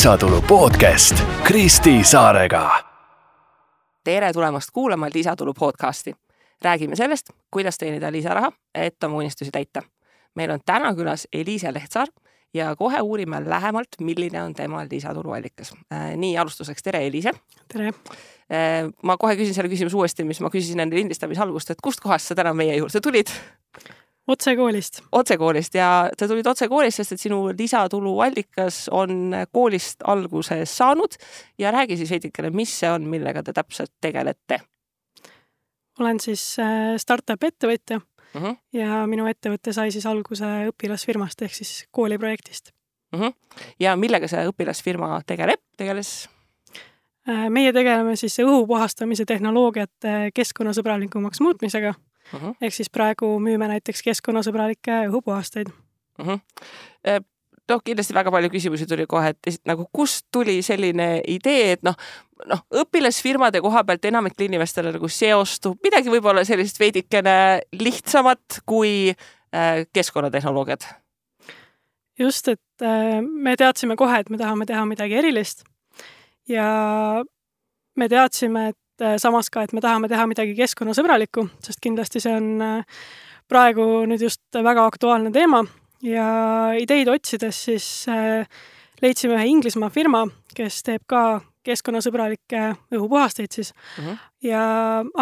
lisatulu podcast Kristi Saarega. tere tulemast kuulama Lisatulu podcasti. räägime sellest, kuidas teenida lisaraha, et oma unistusi täita. meil on täna külas Eliise Lehtsaar ja kohe uurime lähemalt, milline on tema lisatuluallikas. nii alustuseks, tere, Eliise. tere. ma kohe küsin selle küsimuse uuesti, mis ma küsisin enne lindistamise algust, et kustkohast sa täna meie juurde tulid? Otse koolist. otse koolist ja sa tulid otse koolist, sest et sinu lisatuluallikas on koolist alguse saanud ja räägi siis veidikene, mis see on, millega te täpselt tegelete? olen siis äh, startup ettevõtja mm -hmm. ja minu ettevõte sai siis alguse õpilasfirmast ehk siis kooliprojektist mm. -hmm. ja millega see õpilasfirma tegeleb, tegeles? Äh, meie tegeleme siis õhu puhastamise tehnoloogiate keskkonnasõbralikumaks muutmisega uh. Mhm. -huh. ehk siis praegu müüme näiteks keskkonnasõbralikke õhupuhasteid uh. -huh. noh, kindlasti väga palju küsimusi tuli kohe, et nagu kust tuli selline idee, et noh, noh, õpilasfirmade koha pealt enamikele inimestele nagu seostub midagi võib-olla sellist veidikene lihtsamat kui äh, keskkonnatehnoloogiad. just, et äh, me teadsime kohe, et me tahame teha midagi erilist ja me teadsime, et samas ka, et me tahame teha midagi keskkonnasõbralikku, sest kindlasti see on äh, praegu nüüd just väga aktuaalne teema ja ideid otsides siis äh, leidsime ühe Inglismaa firma, kes teeb ka keskkonnasõbralikke õhupuhasteid siis mm. -hmm. ja,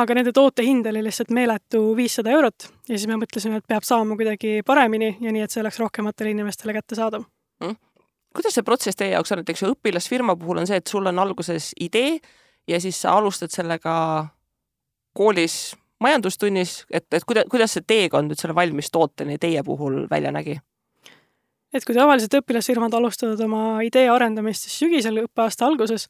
aga nende toote hind oli lihtsalt meeletu viissada eurot ja siis me mõtlesime, et peab saama kuidagi paremini ja nii, et see oleks rohkematele inimestele kättesaadav mm. -hmm. kuidas see protsess teie jaoks on, et eks ju õpilasfirma puhul on see, et sul on alguses idee ja siis sa alustad sellega koolis majandustunnis, et, et kuidas, kuidas see teekond nüüd selle valmis tooteni teie puhul välja nägi? et kui tavaliselt õpilasfirmad alustavad oma idee arendamist siis sügisel õppeaasta alguses,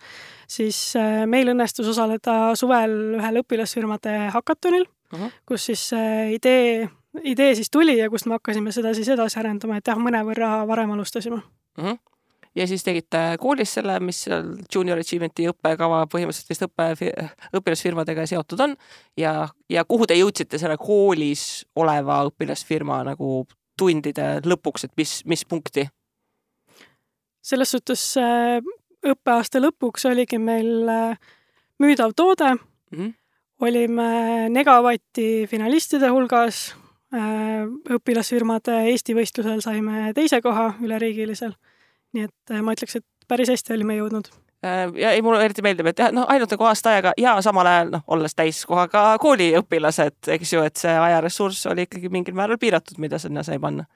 siis äh, meil õnnestus osaleda suvel ühel õpilasfirmade hakatonil uh, -huh. kus siis idee, idee siis tuli ja kust me hakkasime seda siis edasi arendama, et jah, mõnevõrra varem alustasime uh. -huh ja siis tegite koolis selle, mis seal junior achievement'i õppekava põhimõtteliselt vist õppe, õpilasfirmadega seotud on ja, ja kuhu te jõudsite selle koolis oleva õpilasfirma nagu tundide lõpuks, et mis, mis punkti? selles suhtes äh, õppeaasta lõpuks oligi meil äh, müüdav toode mm, -hmm. olime Negavati finalistide hulgas, äh, õpilasfirmade Eesti võistlusel saime teise koha üleriigilisel. Nii et ma ütleks, et päris hästi olime jõudnud ja ei, mulle eriti meeldib, et jah, noh, ainult nagu aasta ajaga ja samal ajal noh, olles täiskohaga kooliõpilased, eks ju, et see ajaressurss oli ikkagi mingil määral piiratud, mida sinna sai panna.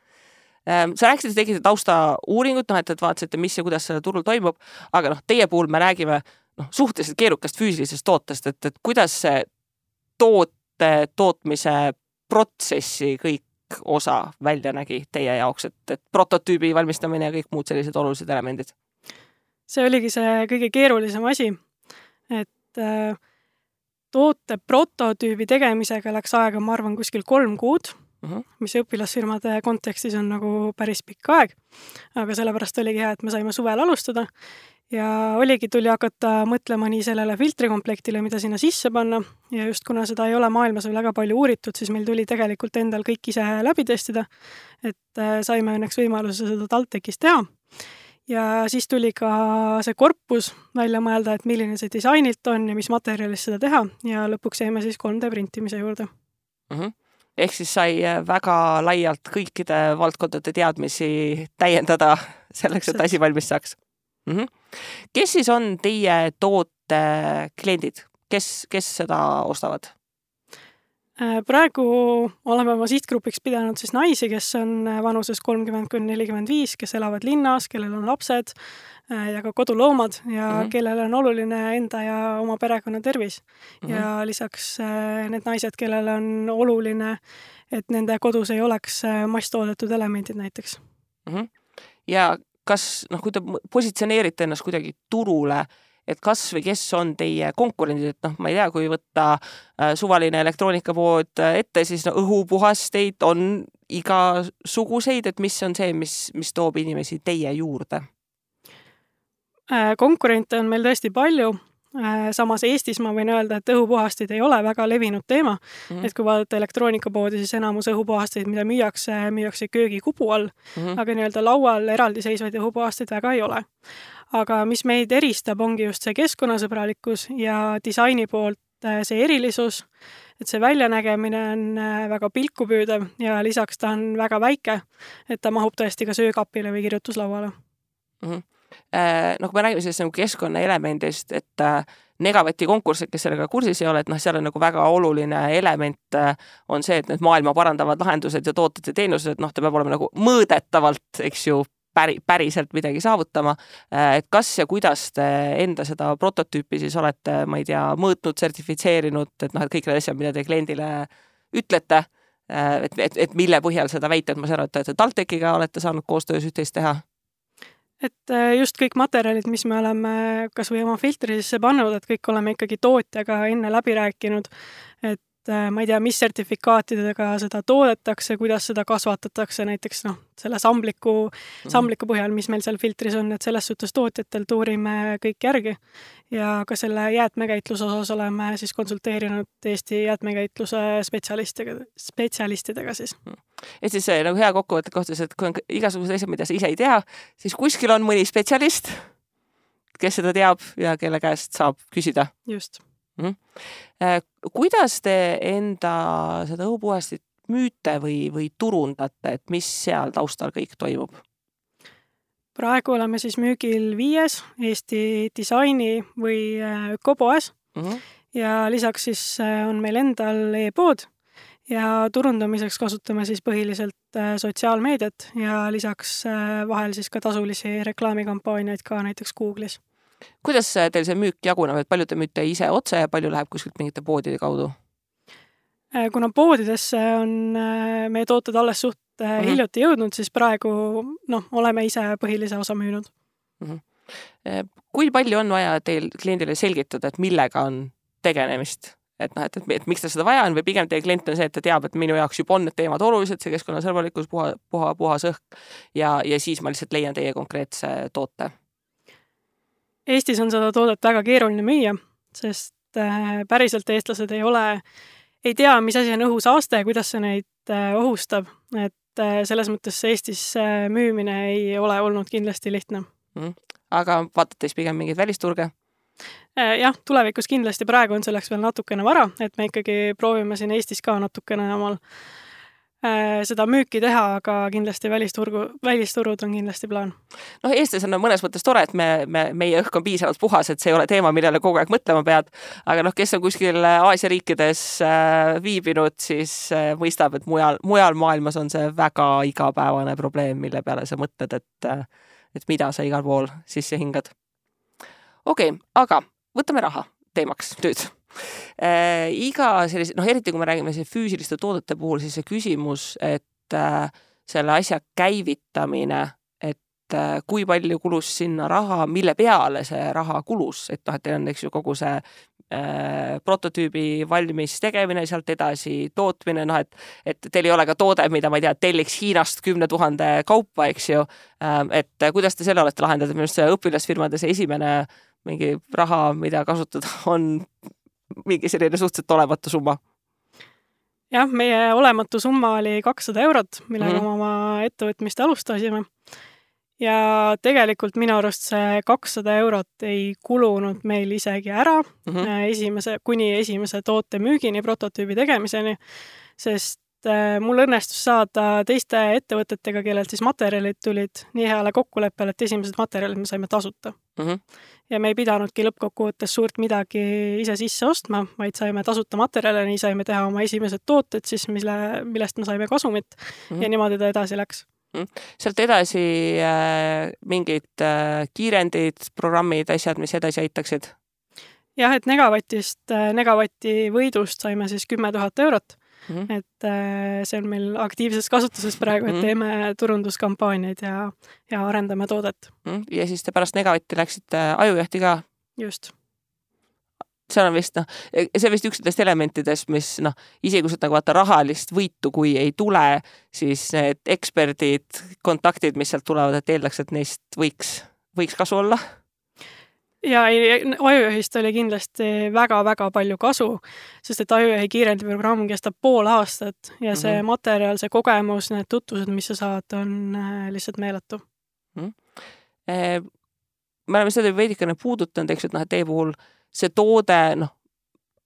sa rääkisid, tegite taustauuringut, noh, et, et vaatasite, mis ja kuidas sellel turul toimub, aga noh, teie puhul me räägime noh, suhteliselt keerukast füüsilisest tootest, et, et kuidas see toote tootmise protsessi kõik osa välja nägi teie jaoks, et, et prototüübi valmistamine ja kõik muud sellised olulised elemendid? See oligi see kõige keerulisem asi, et äh, toote prototüübi tegemisega läks aega, ma arvan, kuskil kolm kuud uh, -huh. mis õpilasfirmade kontekstis on nagu päris pikk aeg. aga sellepärast oligi hea, et me saime suvel alustada ja oligi, tuli hakata mõtlema nii sellele filtrikomplektile, mida sinna sisse panna ja just kuna seda ei ole maailmas veel väga palju uuritud, siis meil tuli tegelikult endal kõik ise läbi testida. et äh, saime õnneks võimaluse seda TalTechis teha ja siis tuli ka see korpus välja mõelda, et milline see disainilt on ja mis materjalist seda teha ja lõpuks jäime siis 3D printimise juurde mm. -hmm. Ehk siis sai äh, väga laialt kõikide valdkondade teadmisi täiendada selleks, et asi valmis saaks mm. -hmm. kes siis on teie toote kliendid, kes, kes seda ostavad? Äh, praegu oleme oma sihtgrupiks pidanud siis naisi, kes on äh, vanuses kolmkümmend kuni nelikümmend viis, kes elavad linnas, kellel on lapsed äh, ja ka koduloomad ja mm -hmm. kellele on oluline enda ja oma perekonna tervis mm. -hmm. ja lisaks need naised, kellele on oluline, et nende kodus ei oleks masstoodetud elemendid näiteks mm. -hmm. ja kas noh, kui te positsioneerite ennast kuidagi turule, et kas või kes on teie konkurendid, et noh, ma ei tea, kui võtta äh, suvaline elektroonikapood äh, ette, siis no õhupuhasteid on igasuguseid, et mis on see, mis, mis toob inimesi teie juurde? Äh, konkurente on meil tõesti palju samas Eestis ma võin öelda, et õhupuhastid ei ole väga levinud teema mm. -hmm. et kui vaadata elektroonikapoodi, siis enamus õhupuhasteid, mida müüakse, müüakse köögikupu all mm, -hmm. aga nii-öelda laual eraldiseisvaid õhupuhasteid väga ei ole aga mis meid eristab, ongi just see keskkonnasõbralikkus ja disaini poolt äh, see erilisus, et see väljanägemine on äh, väga pilkupüüdev ja lisaks ta on väga väike, et ta mahub tõesti ka söökapile või kirjutuslauale mm. -hmm. No kui me räägime sellest nagu keskkonnaelemendist, et Negavati konkursid, kes sellega kursis ei ole, et noh, seal on nagu väga oluline element on see, et need maailma parandavad lahendused ja tooted ja teenused, noh, ta peab olema nagu mõõdetavalt, eks ju, päri, päriselt midagi saavutama. Äh, et kas ja kuidas te enda seda prototüüpi siis olete, ma ei tea, mõõtnud, sertifitseerinud, et noh, et kõik need asjad, mida te kliendile ütlete, äh, et, et, et mille põhjal seda väita, et ma saan aru, et te TalTechiga olete saanud koostöös üht-teist teha? et äh, just kõik materjalid, mis me oleme kas või oma filtri sisse pannud, et kõik oleme ikkagi tootjaga enne läbi rääkinud, et ma ei tea, mis sertifikaatidega seda toodetakse, kuidas seda kasvatatakse, näiteks noh, selle sambliku, mhm. sambliku põhjal, mis meil seal filtris on, et selles suhtes tootjatelt uurime kõik järgi. ja ka selle jäätmekäitluse osas oleme siis konsulteerinud Eesti jäätmekäitluse spetsialistidega, spetsialistidega siis. Mhm. et siis nagu hea kokkuvõtte kohta, et kui on igasugused asjad, mida sa ise ei tea, siis kuskil on mõni spetsialist, kes seda teab ja kelle käest saab küsida. just mm. kuidas te enda seda õhupuhastit müüte või, või turundate, et mis seal taustal kõik toimub? praegu oleme siis müügil viies Eesti disaini või äh, ökopoes mm -hmm. ja lisaks siis äh, on meil endal e-pood ja turundamiseks kasutame siis põhiliselt sotsiaalmeediat ja lisaks vahel siis ka tasulisi reklaamikampaaniaid ka näiteks Google'is kuidas teil see müük jaguneb, et palju te müüte ise otse ja palju läheb kuskilt mingite poodide kaudu? Äh, kuna poodidesse on äh, meie tooted alles suht mm -hmm. hiljuti jõudnud, siis praegu noh, oleme ise põhilise osa müünud mm. -hmm. kui palju on vaja teil kliendile selgitada, et millega on tegelemist? et noh, et, et, et miks ta seda vaja on või pigem teie klient on see, et ta teab, et minu jaoks juba on need teemad olulised, see keskkonnasõbralikkus, puha, puha, puhas õhk ja, ja siis ma lihtsalt leian teie konkreetse toote Eestis on seda toodet väga keeruline müüa, sest äh, päriselt eestlased ei ole, ei tea, mis asi on õhusaaste ja kuidas see neid äh, ohustab, et äh, selles mõttes Eestis müümine ei ole olnud kindlasti lihtne. Mm.. aga vaatate siis pigem mingeid välisturge? jah, tulevikus kindlasti, praegu on selleks veel natukene vara, et me ikkagi proovime siin Eestis ka natukene omal Äh, seda müüki teha, aga kindlasti välisturgu, välisturud on kindlasti plaan. noh, eestlasena on mõnes mõttes tore, et me, me, meie õhk on piisavalt puhas, et see ei ole teema, millele kogu aeg mõtlema pead. aga noh, kes on kuskil Aasia riikides äh, viibinud, siis äh, mõistab, et mujal, mujal maailmas on see väga igapäevane probleem, mille peale sa mõtled, et äh, et mida sa igal pool sisse hingad. okei okay,, aga võtame raha teemaks nüüd äh, iga sellise, noh, eriti kui me räägime füüsiliste toodete puhul, siis see küsimus, et äh, selle asja käivitamine, et äh, kui palju kulus sinna raha, mille peale see raha kulus, et noh, et teil on, eks ju, kogu see äh, prototüübi valmis tegemine, sealt edasi tootmine, noh et, et teil ei ole ka toode, mida ma ei tea, telliks Hiinast kümne tuhande kaupa, eks ju äh,. et kuidas te selle olete lahendanud, minu arust see õpilasfirmade see esimene mingi raha, mida kasutada, on mingi selline suhteliselt olematu summa? jah, meie olematu summa oli kakssada eurot, millega mm -hmm. me oma ettevõtmist alustasime. ja tegelikult minu arust see kakssada eurot ei kulunud meil isegi ära mm -hmm. esimese, kuni esimese toote müügini, prototüübi tegemiseni, sest mul õnnestus saada teiste ettevõtetega, kellelt siis materjalid tulid, nii heale kokkuleppele, et esimesed materjalid me saime tasuta mm. -hmm ja me ei pidanudki lõppkokkuvõttes suurt midagi ise sisse ostma, vaid saime tasuta materjale, nii saime teha oma esimesed tooted siis, mille, millest me saime kasumit mm -hmm. ja niimoodi ta edasi läks mm. sealt edasi äh, mingid äh, kiirendid, programmid, asjad, mis edasi aitaksid? jah, et Negavatist äh,, Negavati võidust saime siis kümme tuhat eurot Mm -hmm. et äh, see on meil aktiivses kasutuses praegu, et -hmm. teeme turunduskampaaniaid ja, ja arendame toodet mm. -hmm. ja siis te pärast Negavatti läksite ajujahti ka? just. seal on vist noh, see on vist üks nendest elementidest, mis noh, isegi kui sa nagu vaata rahalist võitu, kui ei tule, siis need eksperdid, kontaktid, mis sealt tulevad, et eeldaks, et neist võiks, võiks kasu olla ja ei, ajujuhist oli kindlasti väga-väga palju kasu, sest et ajujuhi kiirendiprogramm kestab pool aastat ja see mm -hmm. materjal, see kogemus, need tutvused, mis sa saad, on äh, lihtsalt meeletu mm. -hmm. me oleme seda veidikene puudutanud, eks ju, et noh, et teie puhul see toode, noh,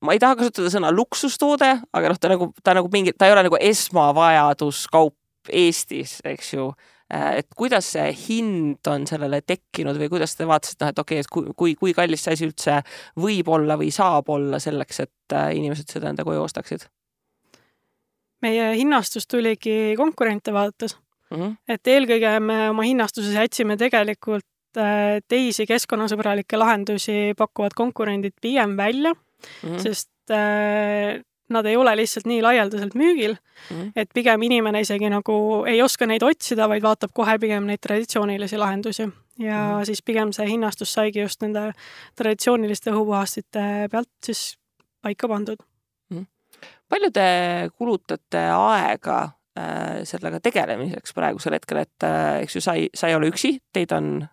ma ei taha kasutada sõna luksustoode, aga noh, ta nagu, ta nagu mingi, ta ei ole nagu esmavajaduskaup Eestis, eks ju et kuidas see hind on sellele tekkinud või kuidas te vaatasite, noh, et okei okay,, et kui, kui, kui kallis see asi üldse võib olla või saab olla selleks, et äh, inimesed seda enda koju ostaksid? meie hinnastus tuligi konkurente vaadates mm. -hmm. et eelkõige me oma hinnastuses jätsime tegelikult äh, teisi keskkonnasõbralikke lahendusi pakkuvad konkurendid pigem välja mm, -hmm. sest nad ei ole lihtsalt nii laialdaselt müügil mm, et pigem inimene isegi nagu ei oska neid otsida, vaid vaatab kohe pigem neid traditsioonilisi lahendusi. ja mm siis pigem see hinnastus saigi just nende traditsiooniliste õhupuhastite pealt siis paika pandud mm. palju te kulutate aega äh, sellega tegelemiseks praegusel hetkel, et äh, eks ju, sa ei, sa ei ole üksi, teid on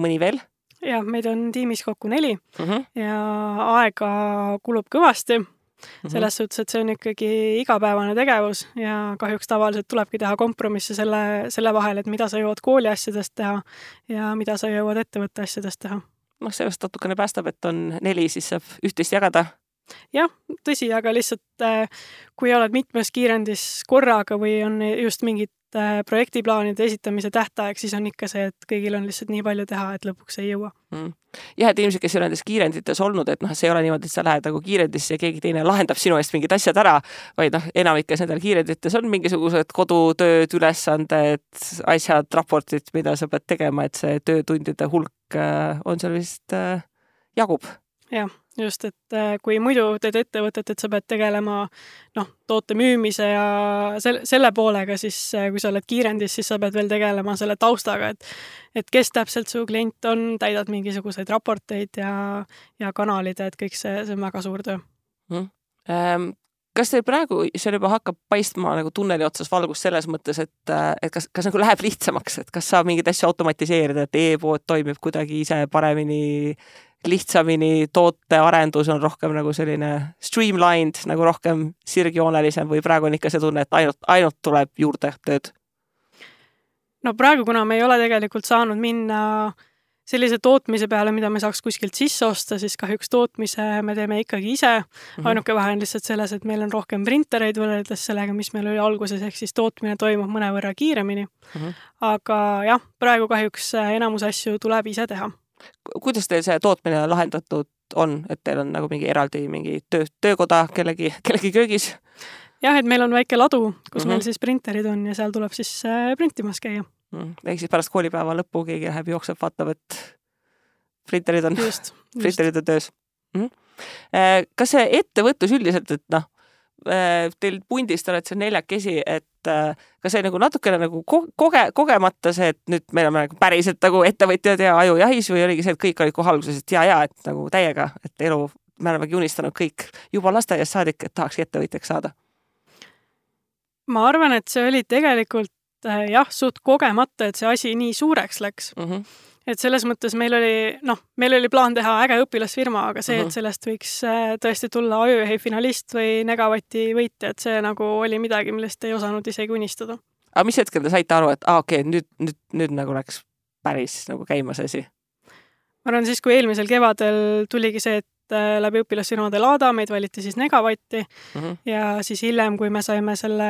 mõni veel? jah, meid on tiimis kokku neli mm -hmm. ja aega kulub kõvasti Mhm. selles suhtes, et see on ikkagi igapäevane tegevus ja kahjuks tavaliselt tulebki teha kompromisse selle, selle vahel, et mida sa jõuad kooli asjadest teha ja mida sa jõuad ettevõtte asjadest teha. noh, sellest natukene päästab, et on neli, siis saab üht-teist jagada jah, tõsi, aga lihtsalt äh, kui oled mitmes kiirendis korraga või on just mingid projektiplaanide esitamise tähtaeg, siis on ikka see, et kõigil on lihtsalt nii palju teha, et lõpuks ei jõua mm jah, et inimesed, kes ei ole nendes kiirendites olnud, et noh, see ei ole niimoodi, et sa lähed nagu kiirendisse ja keegi teine lahendab sinu eest mingid asjad ära, vaid noh, enamikes nendel kiirendites on mingisugused kodutööd, ülesanded, asjad, raportid, mida sa pead tegema, et see töötundide hulk äh, on seal vist äh,, jagub. Jah just, et äh, kui muidu teed ettevõtet, et sa pead tegelema noh, toote müümise ja selle, selle poolega, siis äh, kui sa oled kiirendis, siis sa pead veel tegelema selle taustaga, et et kes täpselt su klient on, täidad mingisuguseid raporteid ja, ja kanalid, et kõik see, see on väga suur töö. Mm.. Ähm, kas teil praegu seal juba hakkab paistma nagu tunneli otsas valgus selles mõttes, et, äh, et kas, kas nagu läheb lihtsamaks, et kas saab mingeid asju automatiseerida, et e-pood toimib kuidagi ise paremini, lihtsamini, tootearendus on rohkem nagu selline streamlined, nagu rohkem sirgjoonelisem või praegu on ikka see tunne, et ainult, ainult tuleb juurde tööd? no praegu, kuna me ei ole tegelikult saanud minna sellise tootmise peale, mida me saaks kuskilt sisse osta, siis kahjuks tootmise me teeme ikkagi ise mm. -hmm. ainuke vahe on lihtsalt selles, et meil on rohkem printereid võrreldes sellega, mis meil oli alguses, ehk siis tootmine toimub mõnevõrra kiiremini mm. -hmm. aga jah, praegu kahjuks enamus asju tuleb ise teha kuidas teil see tootmine lahendatud on, et teil on nagu mingi eraldi mingi töö, töökoda kellegi, kellegi köögis? jah, et meil on väike ladu, kus mm -hmm. meil siis printerid on ja seal tuleb siis äh, printimas käia mm.. ehk siis pärast koolipäeva lõppu keegi läheb, jookseb, vaatab, et printerid on, printerid on töös mm. -hmm. kas see ettevõtlus üldiselt, et noh, äh, teil pundis, te olete seal neljakesi, et et äh, kas see nagu natukene nagu koge, kogemata see, et nüüd me oleme nagu päriselt nagu ettevõtjad ja ajujahis või oligi see, et kõik olid kohe alguses, et ja, ja et nagu täiega, et elu, me olemegi unistanud kõik juba lasteaiast saadik, et tahakski ettevõtjaks saada? ma arvan, et see oli tegelikult äh, jah, suht kogemata, et see asi nii suureks läks mm. -hmm et selles mõttes meil oli, noh, meil oli plaan teha äge õpilasfirma, aga see, et mhm. sellest võiks äh, tõesti tulla ajujuhi finalist või Negavati võitja, et see nagu oli midagi, millest ei osanud isegi unistada. aga mis hetkel te saite aru, et aa ah,, okei okay,, nüüd, nüüd, nüüd nagu läks päris nagu käima see asi? ma arvan, siis kui eelmisel kevadel tuligi see, et Äh, läbi õpilasfirmade Laada, meid valiti siis Negavatti mm -hmm. ja siis hiljem, kui me saime selle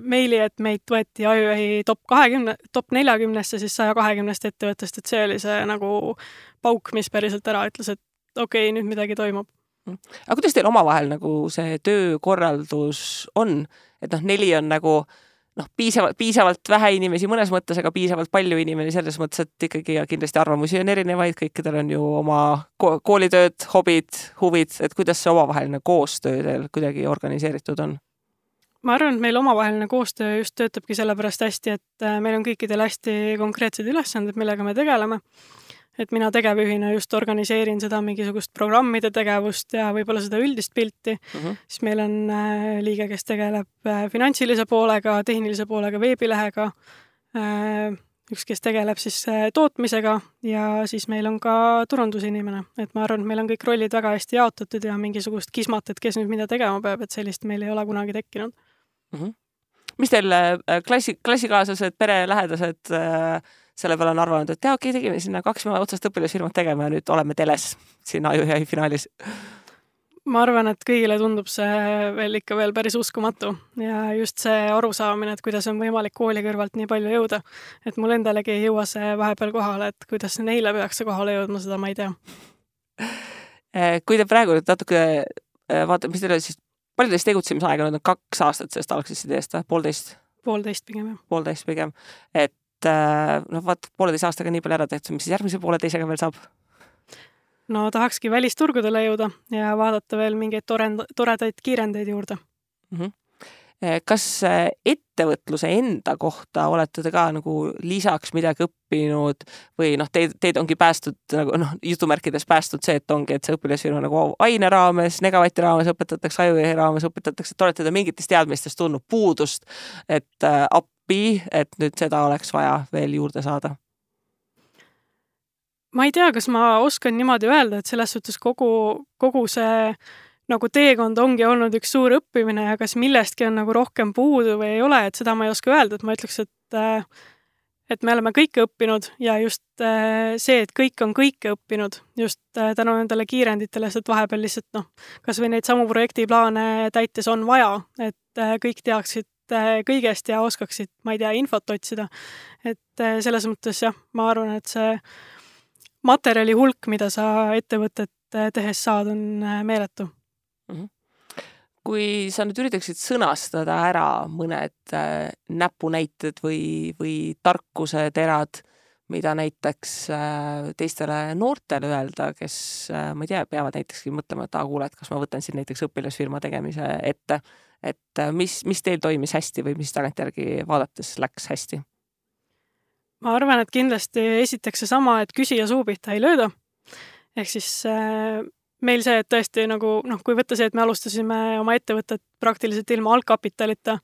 meili, et meid võeti Ajujahi top kahekümne, top neljakümnesse, siis saja kahekümnest ettevõttest, et see oli see nagu pauk, mis päriselt ära ütles, et okei okay,, nüüd midagi toimub mhm. aga kuidas teil omavahel nagu see töökorraldus on, et noh, neli on nagu äh, noh, piisavalt, piisavalt vähe inimesi mõnes mõttes, aga piisavalt palju inimesi selles mõttes, et ikkagi ja kindlasti arvamusi on erinevaid, kõikidel on ju oma koolitööd, hobid, huvid, et kuidas see omavaheline koostöö teil kuidagi organiseeritud on? ma arvan, et meil omavaheline koostöö just töötabki sellepärast hästi, et äh, meil on kõikidel hästi konkreetsed ülesanded, millega me tegeleme et mina tegevjuhina just organiseerin seda mingisugust programmide tegevust ja võib-olla seda üldist pilti mm, -hmm. siis meil on äh, liige, kes tegeleb äh, finantsilise poolega, tehnilise poolega, veebilehega, äh, üks, kes tegeleb siis tootmisega ja siis meil on ka turundusinimene, et ma arvan, et meil on kõik rollid väga hästi jaotatud ja mingisugust kismat, et kes nüüd mida tegema peab, et sellist meil ei ole kunagi tekkinud mm. -hmm. mis teil klassi, klassikaaslased, perelähedased äh, selle peale on arvanud, et jaa, okei okay,, tegime sinna kaks otsast õpilasfirmat tegema ja nüüd oleme teles siin Ajujahi finaalis ma arvan, et kõigile tundub see veel ikka veel päris uskumatu ja just see arusaamine, et kuidas on võimalik kooli kõrvalt nii palju jõuda. et mul endalegi ei jõua see vahepeal kohale, et kuidas neile peaks see kohale jõudma, seda ma ei tea. Eh, kui te praegu nüüd natuke eh, vaatate, mis teil siis, palju teist tegutsemisaega nüüd on kaks aastat sellest algsest ideest või poolteist? poolteist pigem jah. poolteist pigem, et noh, vaat pooleteise aastaga nii palju ära tehtud, mis siis järgmise pooleteisega veel saab? no tahakski välisturgudele jõuda ja vaadata veel mingeid torend-, toredaid kiirendeid juurde mm. -hmm. kas eh, ettevõtluse enda kohta olete te ka nagu lisaks midagi õppinud või noh, teid, teid ongi päästud nagu noh, jutumärkides päästud see, et ongi, et see õpilasfirma nagu aine raames, negavati raames õpetatakse, ajujahi raames õpetatakse, et olete te mingitest teadmistest tundnud puudust, et äh, appi, et nüüd seda oleks vaja veel juurde saada? Ma ei tea, kas ma oskan niimoodi öelda, et selles suhtes kogu, kogu see nagu teekond ongi olnud üks suur õppimine ja kas millestki on nagu rohkem puudu või ei ole, et seda ma ei oska öelda, et ma ütleks, et et me oleme kõike õppinud ja just see, et kõik on kõike õppinud just tänu nendele kiirenditele, sest vahepeal lihtsalt noh, kas või neid samu projektiplaane täites on vaja, et kõik teaksid kõigest ja oskaksid, ma ei tea, infot otsida. et selles mõttes jah, ma arvan, et see materjali hulk, mida sa ettevõtet äh, tehes saad, on äh, meeletu mm. -hmm. kui sa nüüd üritaksid sõnastada ära mõned äh, näpunäited või, või tarkuseterad, mida näiteks teistele noortele öelda, kes, ma ei tea, peavad näitekski mõtlema, et aa, kuule, et kas ma võtan siin näiteks õpilasfirma tegemise ette, et mis, mis teil toimis hästi või mis tagantjärgi vaadates läks hästi? ma arvan, et kindlasti esiteks seesama, et küsija suu pihta ei lööda. ehk siis äh, meil see, et tõesti nagu noh, kui võtta see, et me alustasime oma ettevõtet praktiliselt ilma algkapitalita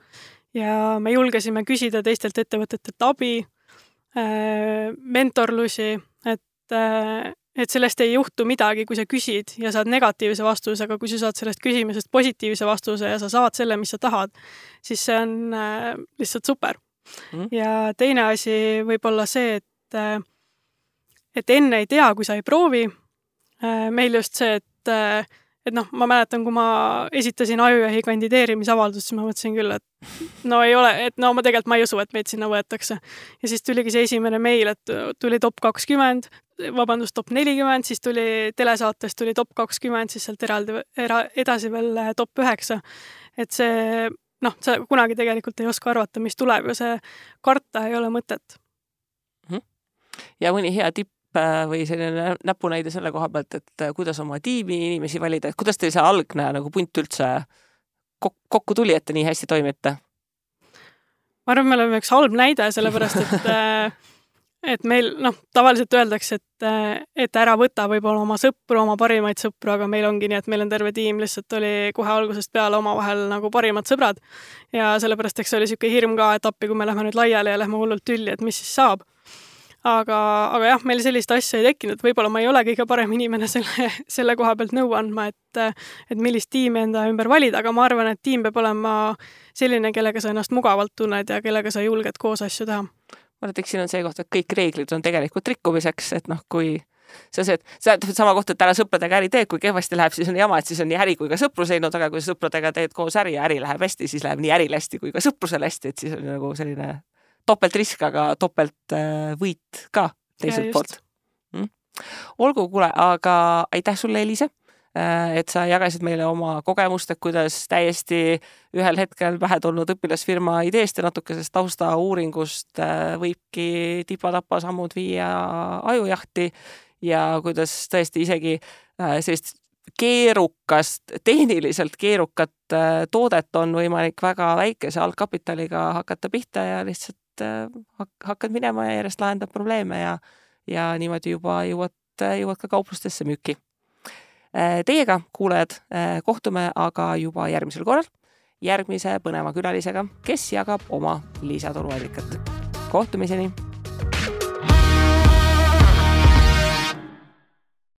ja me julgesime küsida teistelt ettevõtetelt abi äh,, mentorlusi, et äh, et sellest ei juhtu midagi, kui sa küsid ja saad negatiivse vastuse, aga kui sa saad sellest küsimusest positiivse vastuse ja sa saad selle, mis sa tahad, siis see on äh, lihtsalt super mm.. ja teine asi võib olla see, et, äh, et enne ei tea, kui sa ei proovi. Äh, meil just see, et, äh, et noh, ma mäletan, kui ma esitasin ajujahi kandideerimisavaldust, siis ma mõtlesin küll, et no ei ole, et no ma tegelikult, ma ei usu, et meid sinna võetakse. ja siis tuligi see esimene meil, et tuli top kakskümmend, vabandust, top nelikümmend, siis tuli telesaates tuli top kakskümmend, siis sealt eraldi, era-, edasi veel top üheksa. et see noh, sa kunagi tegelikult ei oska arvata, mis tuleb ja see karta ei ole mõtet. -hmm. ja mõni hea tipp või selline näpunäide selle koha pealt, et äh, kuidas oma tiimi inimesi valida, et kuidas teil see algne nagu punt üldse kokku tuli, et te nii hästi toimite? ma arvan, me oleme üks halb näide, sellepärast et äh, et meil noh, tavaliselt öeldakse, et, et ära võta võib-olla oma sõpru, oma parimaid sõpru, aga meil ongi nii, et meil on terve tiim lihtsalt oli kohe algusest peale omavahel nagu parimad sõbrad. ja sellepärast, eks see oli niisugune hirm ka, et appi, kui me lähme nüüd laiali ja lähme hullult tülli, et mis siis saab. Aga, aga jah, meil sellist asja ei tekkinud, võib-olla ma ei ole kõige parem inimene selle, selle koha pealt nõu andma, et, et millist tiimi enda ümber valida, aga ma arvan, et tiim peab olema selline, kellega sa ennast mugavalt tunned ja kellega sa julged koos asju teha. Ma arvan, et eks siin on see koht, et kõik reeglid on tegelikult rikkumiseks, et noh, kui see on see, et see tähendab sama kohta, et ära sõpradega äri tee, kui kehvasti läheb, siis on jama, et siis on nii äri kui ka sõprus läinud, aga kui sa sõpradega teed koos äri ja äri läheb hästi, siis läheb nii äril hästi kui ka sõprusel hästi, et siis on nagu selline topeltrisk, aga topeltvõit äh, ka teiselt poolt. mm.. olgu, kuule, aga aitäh sulle, Eliise Äh, et sa jagasid meile oma kogemust, et kuidas täiesti ühel hetkel pähe tulnud õpilasfirma ideest ja natukesest taustauuringust äh, võibki tipa-tapa sammud viia ajujahti ja kuidas tõesti isegi sellist keerukast, tehniliselt keerukat toodet on võimalik väga väikese algkapitaliga hakata pihta ja lihtsalt hakkad minema ja järjest lahendad probleeme ja, ja niimoodi juba jõuad, jõuad ka kauplustesse müüki Äh, teiega, kuulajad, äh, kohtume aga juba järgmisel korral järgmise põneva külalisega, kes jagab oma lisatuluallikat. kohtumiseni